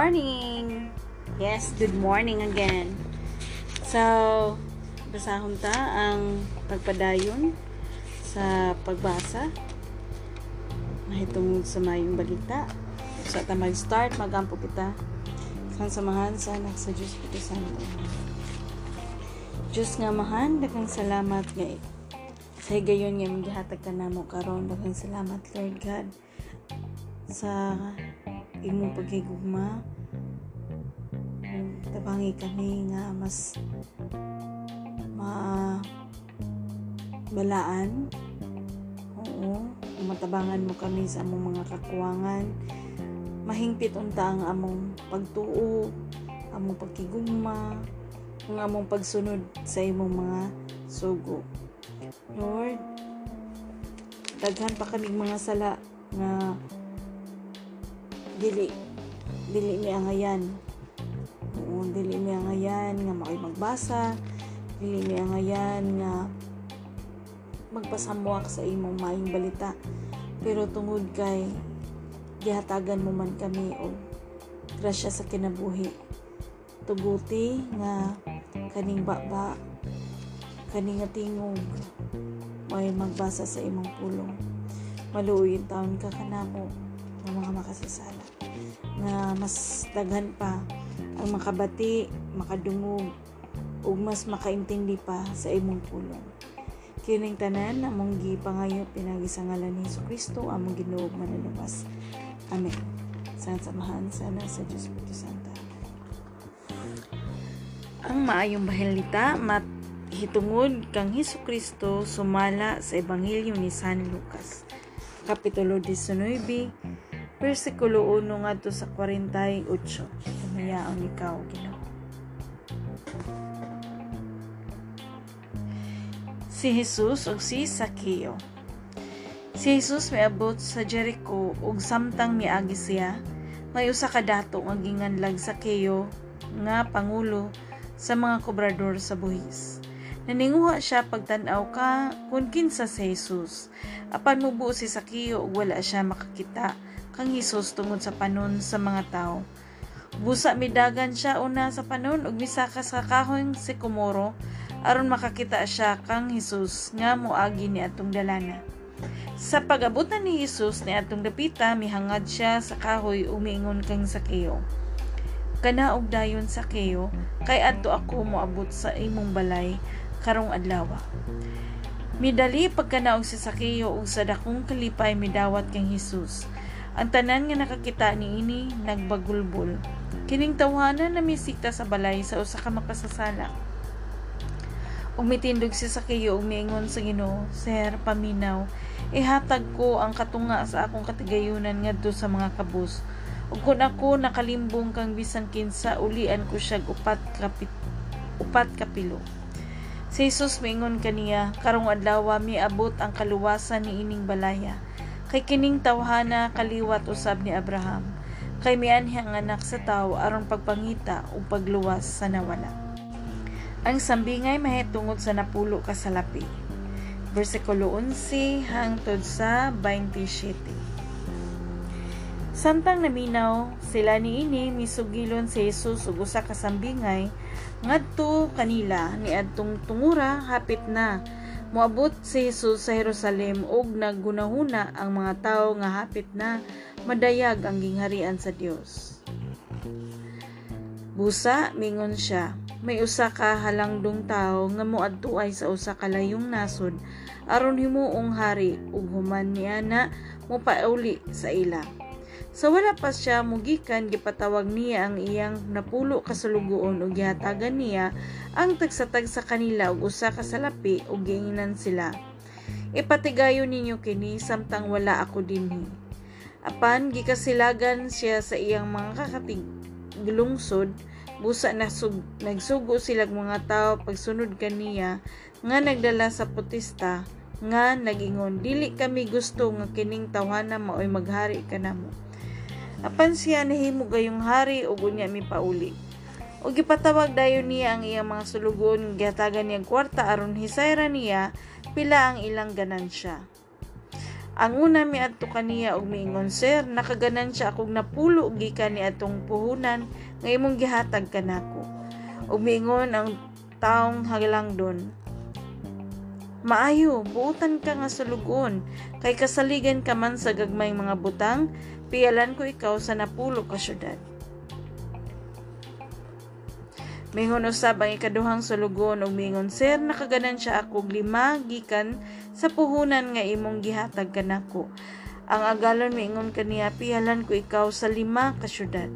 morning! Yes, good morning again. So, basahon ta ang pagpadayon sa pagbasa mahitungod sa mayong balita. Sa ta mag-start, magampo kita. Sang samahan sa anak sa Diyos Pito Santo. Diyos nga mahan, daghang salamat nga sa higayon nga magihatag ka namo karon daghang salamat Lord God sa imong paghigugma tabangi kami nga mas ma balaan oo matabangan mo kami sa among mga kakuwangan mahingpit unta ang among pagtuo among pagkigugma ang among pagsunod sa imong mga sugo. Lord daghan pa kaming mga sala nga dili dili mi angayan oo dili mi angayan nga makoy magbasa. Dili mi angayan nga magpasamuak sa imong maayong balita. Pero tungod kay gihatagan mo man kami og grasya sa kinabuhi. Tuguti nga kaning baba kaning tingog may magbasa sa imong pulong. Maluoy taon ka kanamo ng mga makasasala. Na mas daghan pa ang makabati, makadungog ug mas makaintindi pa sa imong pulong. Kining tanan among gipangayo pinagi sa ngalan ni Hesus Kristo among Ginoo manalabas. Amen. Sa samahan sana sa Dios Espiritu Santo. Ang maayong bahalita mat hitungod kang Hesus Kristo sumala sa Ebanghelyo ni San Lucas. Kapitulo 19, versikulo 1 ngadto sa 48. Kumayaon ikaw, Ginoo. Si Jesus ug si Sakeo. Si Jesus miabot sa Jericho ug samtang miagi siya, may usa ka dato nga ginganlag sa Sakeo nga pangulo sa mga kobrador sa buhis. Naninguha siya pagtanaw ka kung kinsa si Jesus. Apan mubo si Sakeo ug wala siya makakita kang Hesus tungod sa panon sa mga tao. Busa midagan siya una sa panon ug misaka sa kahoy si Kumoro aron makakita siya kang Hesus nga moagi ni atong dalana. Sa pag-abutan ni Hesus ni atong dapita mihangad siya sa kahoy umiingon kang Sakeo. Kana og dayon Sakeo kay adto ako moabot sa imong balay karong adlaw. Midali pagkanaog si Sakeo ug sa dakong kalipay midawat kang Hesus. Ang tanan nga nakakita ni ini nagbagulbol. Kining tawhanan na misikta sa balay sa usa ka makasasala. Ug mitindog si Sakeo ug miingon sa Ginoo, Sir, paminaw, ihatag ko ang katunga sa akong katigayunan ngadto sa mga kabus. Ug kun ako nakalimbong kang bisan kinsa ulian ko siya upat kapit upat kapilo. Si Jesus mingon kaniya, karong adlaw miabot ang kaluwasan ni ining balaya. Kay kining tawhana kaliwat usab ni Abraham. Kay mianhi ang anak sa tao aron pagpangita o pagluwas sa nawala. Ang sambingay mahitungod sa napulo ka salapi. Versikulo 11 hangtod sa 27. Samtang naminaw, sila ni ini misugilon si Jesus ug usa ka sambingay ngadto kanila ni adtong tungura hapit na moabot si Jesus sa Jerusalem ug naggunahuna ang mga tawo nga hapit na madayag ang gingharian sa Dios. Busa mingon siya, may usa ka halangdong tawo nga moadtuay sa usa ka layong nasod aron himuong hari ug human niya na mopauli sa ila. Sa wala pa siya mugikan gipatawag niya ang iyang napulo kasulugoon ug gihatagan niya ang tagsatag sa kanila ug usa ka salapi ug giinginan sila. Ipatigayo ninyo kini samtang wala ako dinhi. Apan gikasilagan siya sa iyang mga kakatig lungsod busa na sug, nagsugo sila mga tao pagsunod kaniya nga nagdala sa putista nga nagingon dili kami gusto nga kining tawhana maoy maghari kanamo apan siya nahimo gayong hari ug unya mi pauli ug gipatawag dayon niya ang iyang mga sulugon gihatagan niya kwarta aron hisayra niya pila ang ilang ganansya Ang una mi adto kaniya og miingon, Sir, nakaganan siya akong napulo gikan ni atong puhunan nga imong gihatag kanako. Ug miingon ang taong halangdon, Maayo, buutan ka nga sa lugon, kay kasaligan ka man sa gagmayng mga butang, piyalan ko ikaw sa napulo ka syudad. Mingon usab ang ikaduhang sulugon ug mingon sir nakaganan siya ako lima gikan sa puhunan nga imong gihatag kanako. Ang agalon mingon kaniya pihalan ko ikaw sa lima ka syudad.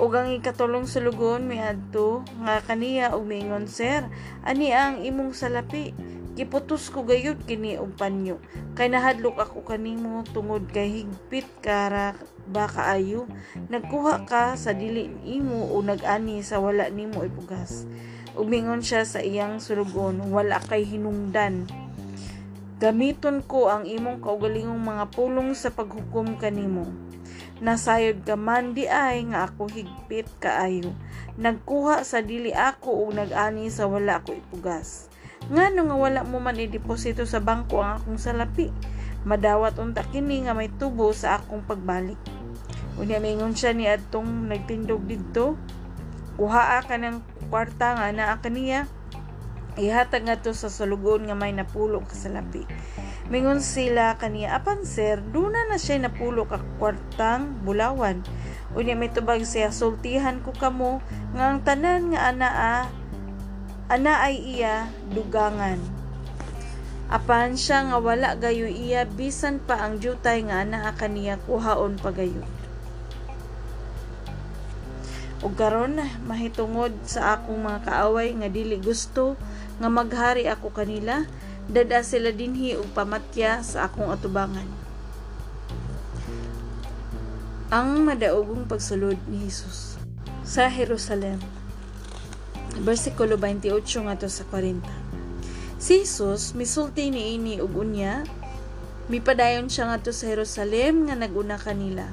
Ug ang ikatulong sulugon miadto nga kaniya ug mingon sir ani ang imong salapi giputos ko gayud kini og panyo. Kay nahadlok ako kanimo tungod kay higpit kara ba kaayo? Nagkuha ka sa dili imo o nag-ani sa wala nimo ipugas? Umingon siya sa iyang sulugon wala kay hinungdan. Gamiton ko ang imong kaugalingong mga pulong sa paghukom kanimo. Nasayod ka man di ay nga ako higpit kaayo. Nagkuha sa dili ako o nag-ani sa wala ko ipugas nga nga wala mo man i-deposito sa bangko ang akong salapi. Madawat unta kini nga may tubo sa akong pagbalik. Unya mingon siya ni adtong nagtindog didto. Kuhaa ka ng kwarta nga naa kaniya. Ihatag nga to sa salugon nga may napulo ka salapi. Mingon sila kaniya, apan sir, duna na siya napulo ka kwartang bulawan. Unya may tubag siya, sultihan ko kamo, nga ang tanan nga anaa ana ay iya dugangan. Apan siya nga wala gayo iya bisan pa ang jutay nga ana kaniya kuhaon pagayo. Ug karon mahitungod sa akong mga kaaway nga dili gusto nga maghari ako kanila, dada sila dinhi og pamatya sa akong atubangan. Ang madaugong pagsulod ni Hesus sa Jerusalem versikulo 28 nga to sa 40. Si Jesus misulti ni ini ug unya mipadayon siya nga to sa Jerusalem nga naguna kanila.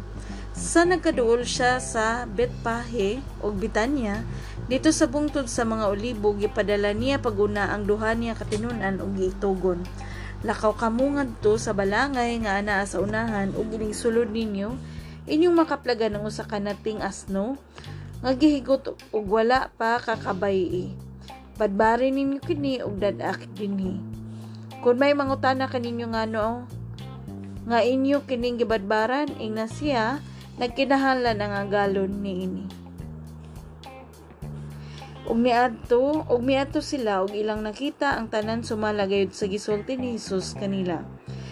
Sa nagkaduol siya sa Betpahe o Bitanya, dito sa bungtod sa mga olibo, gipadala niya paguna ang duha niya katinunan o giitugon. Lakaw kamungad to sa balangay nga ana sa unahan ug ining sulod ninyo, inyong makaplaga ng usa ka nating asno, nga gihigot og wala pa kakabay Badbari ninyo kini og dadak dinhi. Kung may mangutana kaninyo nga no, nga inyo kining gibadbaran ing na siya nagkinahanglan ang agalon ni ini. Ug miadto, ug miadto sila og ilang nakita ang tanan sumalagayod sa gisulti ni Hesus kanila.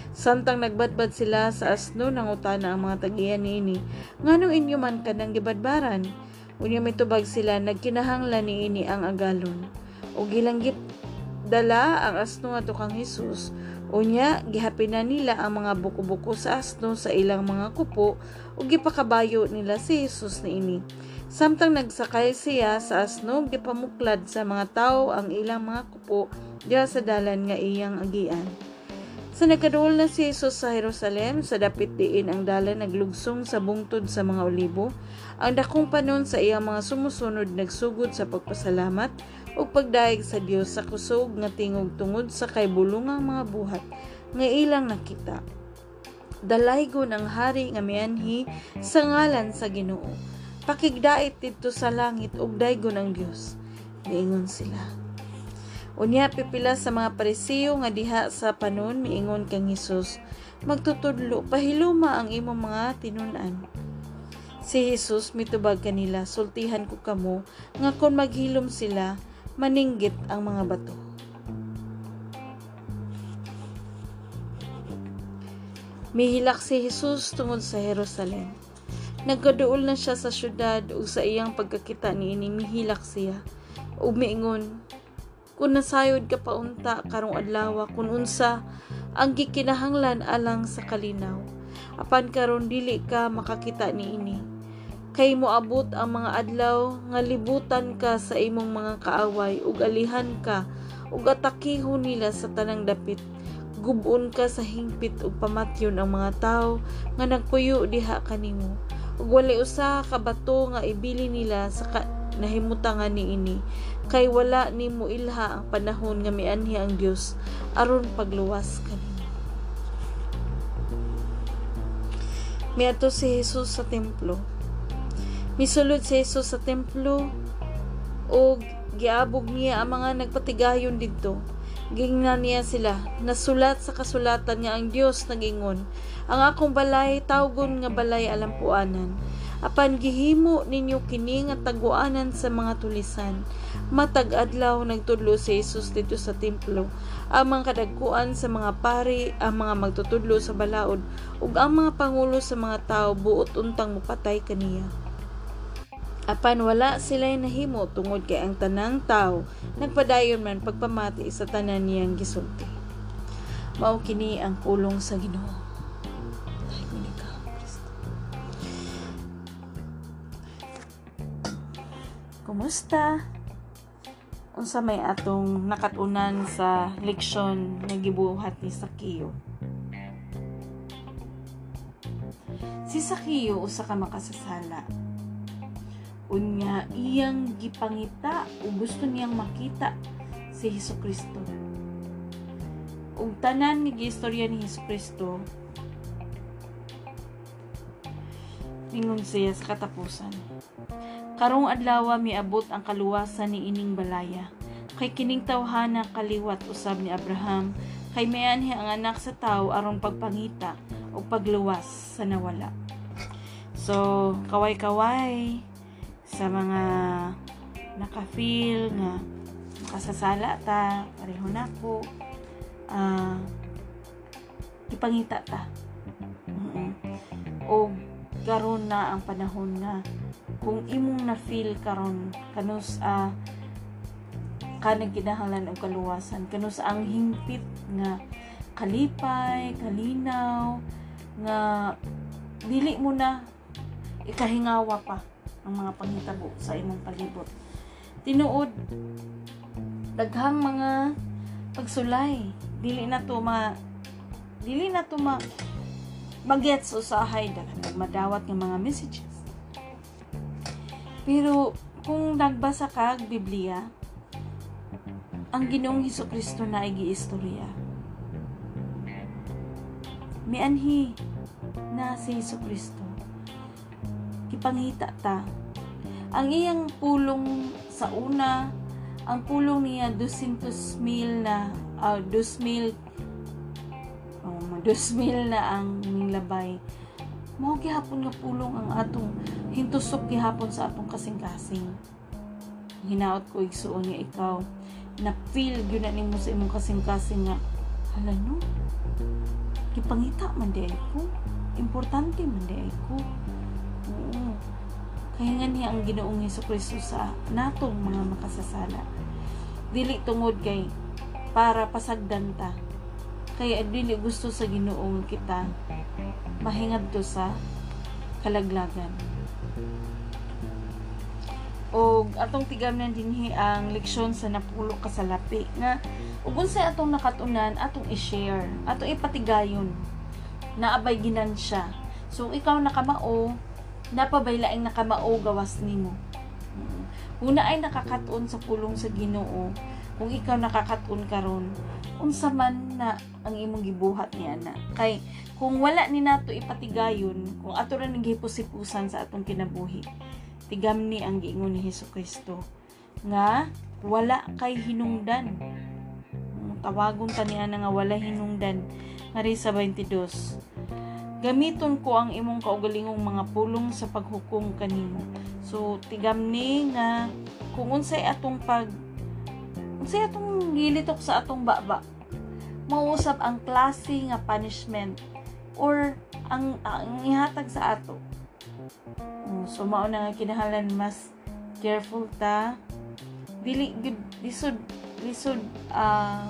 Samtang nagbadbad sila sa asno nang utana ang mga tagiyan niini, nganong inyo man kanang gibadbaran? Unya mitubag sila nagkinahanglan ni ini ang agalon. O gilanggit dala ang asno nga kang Hesus. Unya gihapinan nila ang mga buko-buko sa asno sa ilang mga kupo ug gipakabayo nila si Hesus ni ini. Samtang nagsakay siya sa asno, gipamuklad sa mga tao ang ilang mga kupo diya sa dalan nga iyang agian. Sa nagkaduol na si Jesus sa Jerusalem, sa dapit diin ang dalan naglugsong sa bungtod sa mga olibo, ang dakong panon sa iyang mga sumusunod nagsugod sa pagpasalamat o pagdaig sa Dios sa kusog nga tingog tungod sa kay bulungang mga buhat nga ilang nakita. Dalaygon ang hari nga mianhi sa ngalan sa Ginoo. Pakigdait dito sa langit ug daygon ang Dios. Niingon sila. Unya pipila sa mga parisiyo nga diha sa panon miingon kang Hesus, magtutudlo pahiluma ang imong mga tinunan. Si Hesus mitubag kanila, sultihan ko kamo nga kon maghilom sila, maninggit ang mga bato. Mihilak si Jesus tungod sa Jerusalem. Nagkaduol na siya sa syudad ug sa iyang pagkakita ni ini mihilak siya. Ug miingon, kung nasayod ka paunta karong adlaw kun unsa ang gikinahanglan alang sa kalinaw. Apan karon dili ka makakita ni ini. Kay moabot ang mga adlaw nga libutan ka sa imong mga kaaway ug alihan ka ug atakihon nila sa tanang dapit. Gubon ka sa hingpit ug pamatyon ang mga tawo nga nagpuyo diha kanimo. Ug wali usa ka bato nga ibili nila sa ka, nahimutangan ni ini kay wala ni mo ilha ang panahon nga mianhi ang Dios aron pagluwas kanimo miadto si Jesus sa templo. Misulod si Jesus sa templo o giabog niya ang mga nagpatigayon didto. Gingnan niya sila. Nasulat sa kasulatan nga ang Dios nagingon ang akong balay tawgon nga balay alampuanan apan gihimo ninyo kini nga taguanan sa mga tulisan. Matag adlaw nagtudlo si Jesus dito sa templo. Ang mga kadagkuan sa mga pari ang mga magtutudlo sa balaod ug ang mga pangulo sa mga tao buot untang mupatay kaniya. Apan wala sila'y nahimo tungod kay ang tanang tao nagpadayon man pagpamati sa tanan niyang gisulti. Mao kini ang pulong sa Ginoo Kumusta? Unsa may atong nakatunan sa leksyon nga gibuhat ni Sakio? Si Sakio usa ka makasasala. Unya iyang gipangita o gusto niyang makita si Hesus Kristo. Ug tanan ni gistorya ni Hesus Kristo ningon siya sa katapusan Karong adlaw miabot ang kaluwasan ni ining balaya. Kay kining tawhana kaliwat usab ni Abraham, kay mayanhi ang anak sa tao aron pagpangita o pagluwas sa nawala. So, kaway-kaway sa mga naka-feel nga makasasala ta, pareho na ko, uh, ipangita ta. Mm-hmm. O karon na ang panahon na kung imong na feel karon kanus a uh, kanang kinahanglan og kaluwasan kanus ang hingpit nga kalipay kalinaw nga dili mo na ikahingawa pa ang mga panghitabo sa imong palibot. Tinuod daghang mga pagsulay dili na to ma dili na to ma magets usahay daghang madawat nga mga messages pero kung nagbasa ka ang Biblia, ang Ginoong Hesus Kristo na ay giistorya. May anhi na si Hesus Kristo. Kipangita ta. Ang iyang pulong sa una, ang pulong niya 200 mil na uh, 2 mil oh, 2 mil na ang nilabay mao gihapon nga pulong ang atong hintusok gihapon sa atong kasing-kasing. Hinaot ko igsuon nga ikaw. Na feel gyud na nimo sa imong kasing-kasing nga hala no? Gipangita man di ko. Importante man di ko. Oo. Kaya nga niya ang ginoong Hesus Kristo sa natong mga makasasala. Dili tungod kay para pasagdan ta. Kaya dili gusto sa Ginoong kita mahingad to sa kalaglagan. O atong tigamnan dinhi ang leksyon sa napulo ka sa lapi nga ug unsay atong nakatunan atong i-share, atong ipatigayon na abay ginansya. So ikaw nakamao, napabaylaing nakamao gawas nimo. Una ay nakakatuon sa pulong sa Ginoo kung ikaw nakakatun karon unsa man na ang imong gibuhat niya na kay kung wala ni nato ipatigayon kung ato ra ning gipusipusan sa atong kinabuhi tigam ni ang giingon ni Hesus Kristo nga wala kay hinungdan. Tawagon ta niya nga wala hinungdan. Ngari sa 22 gamiton ko ang imong kaugalingong mga pulong sa paghukom kanimo. So tigam ni nga kung unsay atong pag Unsay atong gilitok sa atong baba? Mausap ang klase nga punishment or ang, ang ihatag sa ato. Mm, so mao na nga kinahanglan mas careful ta. Dili gud lisod lisod uh,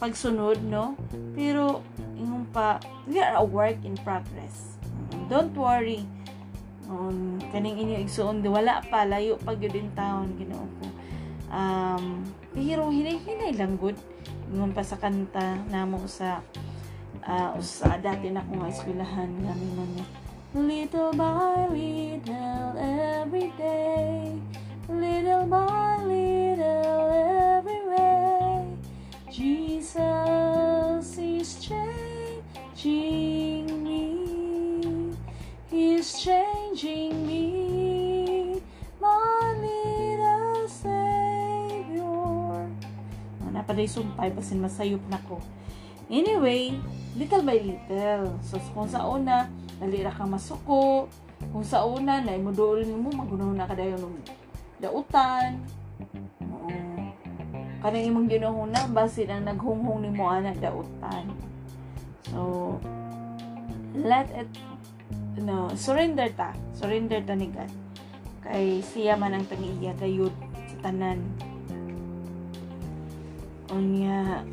pagsunod no. Pero ingon pa we are a work in progress. Mm, don't worry. Um, kaning inyo igsuon wala pa layo pag yun din taon Ginoo ko. Um, pero hinay-hinay lang gud ngon pa sa kanta namo sa uh, sa dati na kong eskwelahan namin man Little by little every day Little by little every way Jesus is changing me He's changing napaday sumpay basin masayop na ko anyway little by little. So kung sa una dali ra ka masuko kung sa una na imuduol mo magunaw na kadayon ng dautan oo. Kanang imong ginuhuna basin ang naghunghong nimo ana dautan so let it no surrender ta. Surrender ta ni God. Kay siya man ang tangiya gayud sa tanan unya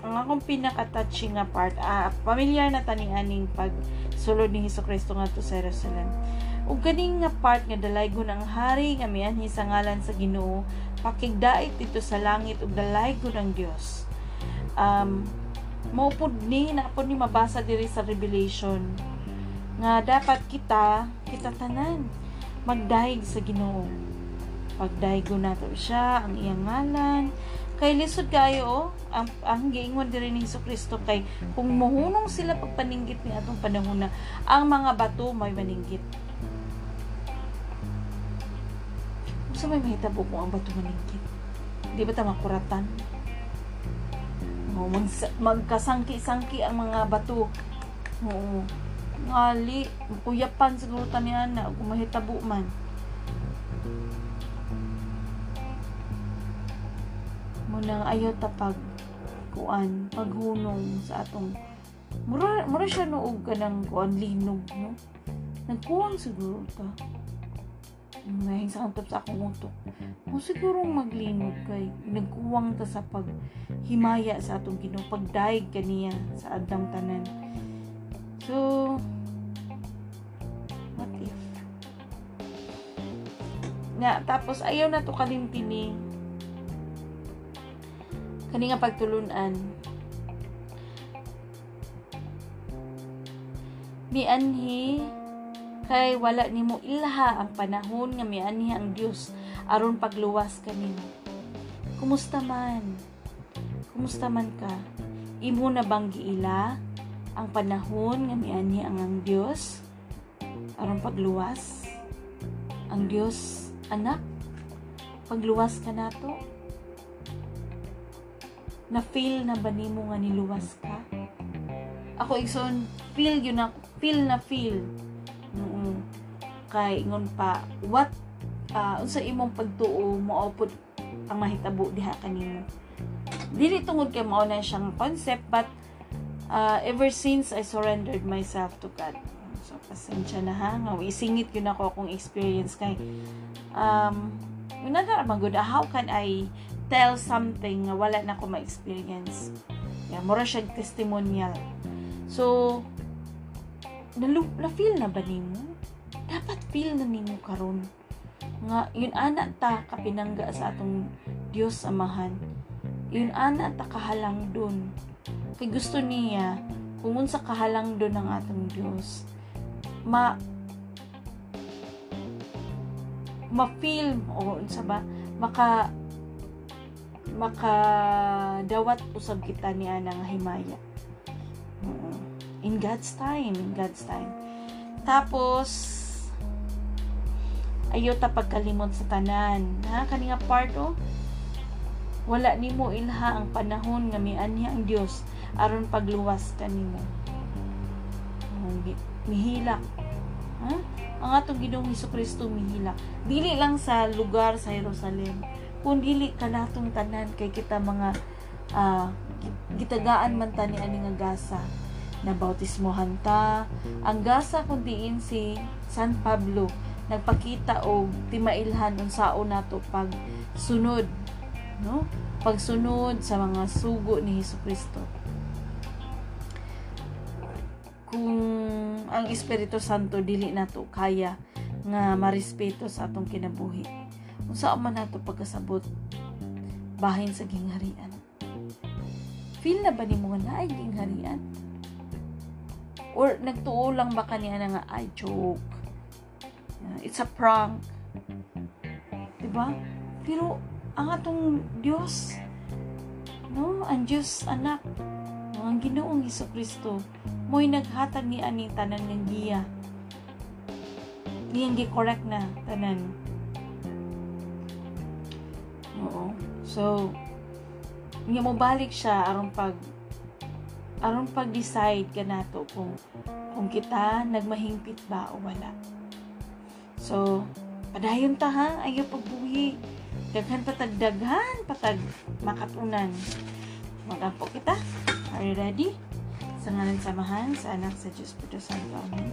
ang akong pinaka-touching nga part, ah, familiar na tani aning pag sulod ni Hesus Kristo nga to sa Jerusalem. Ug ganing nga part nga dalaygon ang hari nga mianhi sa ngalan sa Ginoo, pakigdait dito sa langit ug dalaygon ang Dios. Um, maupod ni napod ni mabasa diri sa Revelation nga dapat kita kita tanan magdaig sa Ginoo. Pagdaigo nato siya ang iyang ngalan, kay lisod kayo oh, ang ang giingon diri ni Hesus Kristo kay kung mohunong sila pagpaninggit ni atong panahon na ang mga bato may maninggit Unsa may mahitabo kung ang bato maninggit di ba ta makuratan oh, mag, magkasangki-sangki ang mga bato. Oo. Ngali kuyapan siguro tanian na kung mahitabo man nang ayaw tapag kuan paghunong sa atong mura mura siya noog kanang kuan linog no? Nagkuwang siguro ta. May sa antop sa akong utok mo siguro maglinog kay nagkuwang ta sa pag himaya sa atong Ginoo pagdaig kaniya sa adang tanan. So what if? Nga tapos ayaw na to kalimpini kani nga pagtulunan. Mianhi kay wala nimo ilha ang panahon nga mianhi ang Dios aron pagluwas kanimo kumusta man? Kumusta man ka? Imo na bang giila ang panahon nga mianhi ang ang Dios aron pagluwas? Ang Dios anak pagluwas ka nato na feel na ba nimo nga niluwas ka? Ako igsoon feel yun na feel na feel. Mm kay ingon pa what uh, unsa imong pagtuo mo pud ang mahitabo diha kanimo dili tungod kay mao na siyang concept but uh, ever since I surrendered myself to God. So pasensya na ha nga isingit yun ako akong experience kay um Unada ra good how can I tell something nga wala na ko ma-experience. Yeah, mura siya testimonial. So, nalu na ba nimo? Dapat feel na nimo karon nga yun ana ta kapinangga sa atong Dios amahan. Yun ana ta kahalang dun. Kay gusto niya kung unsa kahalang dun ang atong Dios. Ma ma-feel o unsa ba maka makadawat usab kita niya ng himaya. In God's time, in God's time. Tapos, ayo ta pagkalimot sa tanan. Ha? Kani nga part oh, wala nimo ilha ang panahon nga mianhi ang Dios aron pagluwas kanimo. Mihilak. Ha? Ang atong Ginoong Hesus mihilak. Dili lang sa lugar sa Jerusalem kung dili kanatong tanan kay kita mga uh, gitagaan man tani ani nga gasa. Na bautismohan ta. Ang gasa kun diin si San Pablo. Nagpakita og timailhan unsaon nato pag sunod no? Pagsunod sa mga sugo ni Hesus Kristo. Kung ang Espiritu Santo dili nato kaya nga marespeto sa atong kinabuhi kung saan man nato pagkasabot bahin sa gingharian. Feel na ba ni mo nga naay gingharian? Or nagtuo lang ba kaniya na nga, ay, joke. It's a prank. Diba? Pero, ang atong Diyos, no? Ang Diyos, anak, ang ginoong Iso Kristo, mo'y naghatag ni ani tanan ng giya. Niyang gi-correct na tanan Oo. So, nga mo balik siya aron pag aron pag-decide ka nato kung kung kita nagmahingpit ba o wala. So, padayon ta ha, ayo pagbuhi. Daghan patagdaghan, patag makatunan. Magampo kita. Are you ready? Sa ngalan samahan, sa anak sa Diyos Santo. Amen.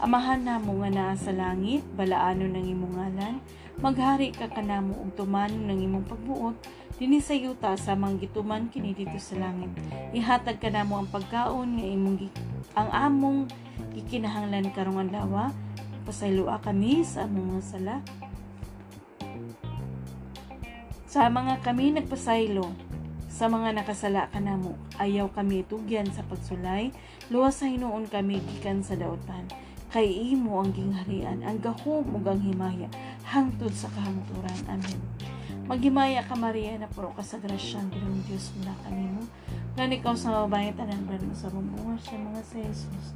Amahan na mo nga naa sa langit, balaano ng imong ngalan, maghari ka kanamo og tumano ng imong pagbuot, dinhi sa yuta sa manggituman kini dito sa langit. Ihatag kanamo ang pagkaon nga imong ang among gikinahanglan karong adlaw, pasayloa kami sa among mga sala sa mga kami nagpasaylo, sa mga nakasala ka namo, ayaw kami tugyan sa pagsulay, luwas sa hinuon kami gikan sa dautan. Kay imo ang gingharian, ang gahom ug ang himaya, hangtod sa kahangturan. Amen. Maghimaya ka Maria na puro ka sa grasya ng Ginoong Diyos mula kanimo. Lan ikaw sa mabayan tanan mo sa bumbungan sa mga sa Jesus.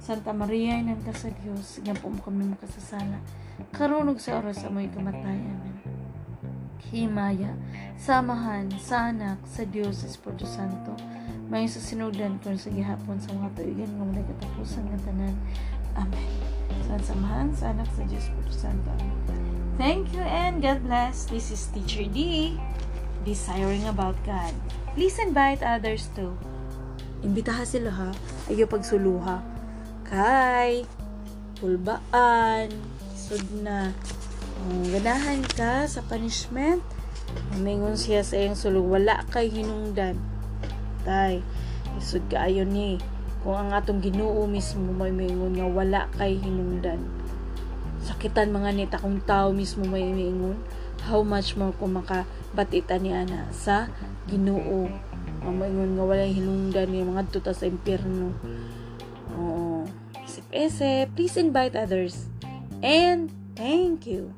Santa Maria, inan ka sa Diyos, nga po mo kami makasasala. Karunog sa oras sa mo'y kamatayan. Amen himaya, samahan, sa anak, sa Diyos, Espiritu Santo, may sa sinudan kung sa gihapon sa mga tuigan ng mga katapusan ng tanan. Amen. Sa samahan, sa anak, sa Diyos, Espiritu Santo. Thank you and God bless. This is Teacher D, desiring about God. Please invite others too. Imbitaha sila ha. Ayaw pagsuluha. Kay, pulbaan, sud na um, ganahan ka sa punishment mingon siya sa iyang sulog wala kay hinungdan tay isud kaayo ni kung ang atong Ginoo mismo may mingon nga wala kay hinungdan sakitan mga nita kung tao mismo may mingon how much more kung makabatitan ni ana sa Ginoo? Mamingon nga wala hinungdan ni mga tuta sa impyerno. Oo. Isip-isip please invite others. And Thank you.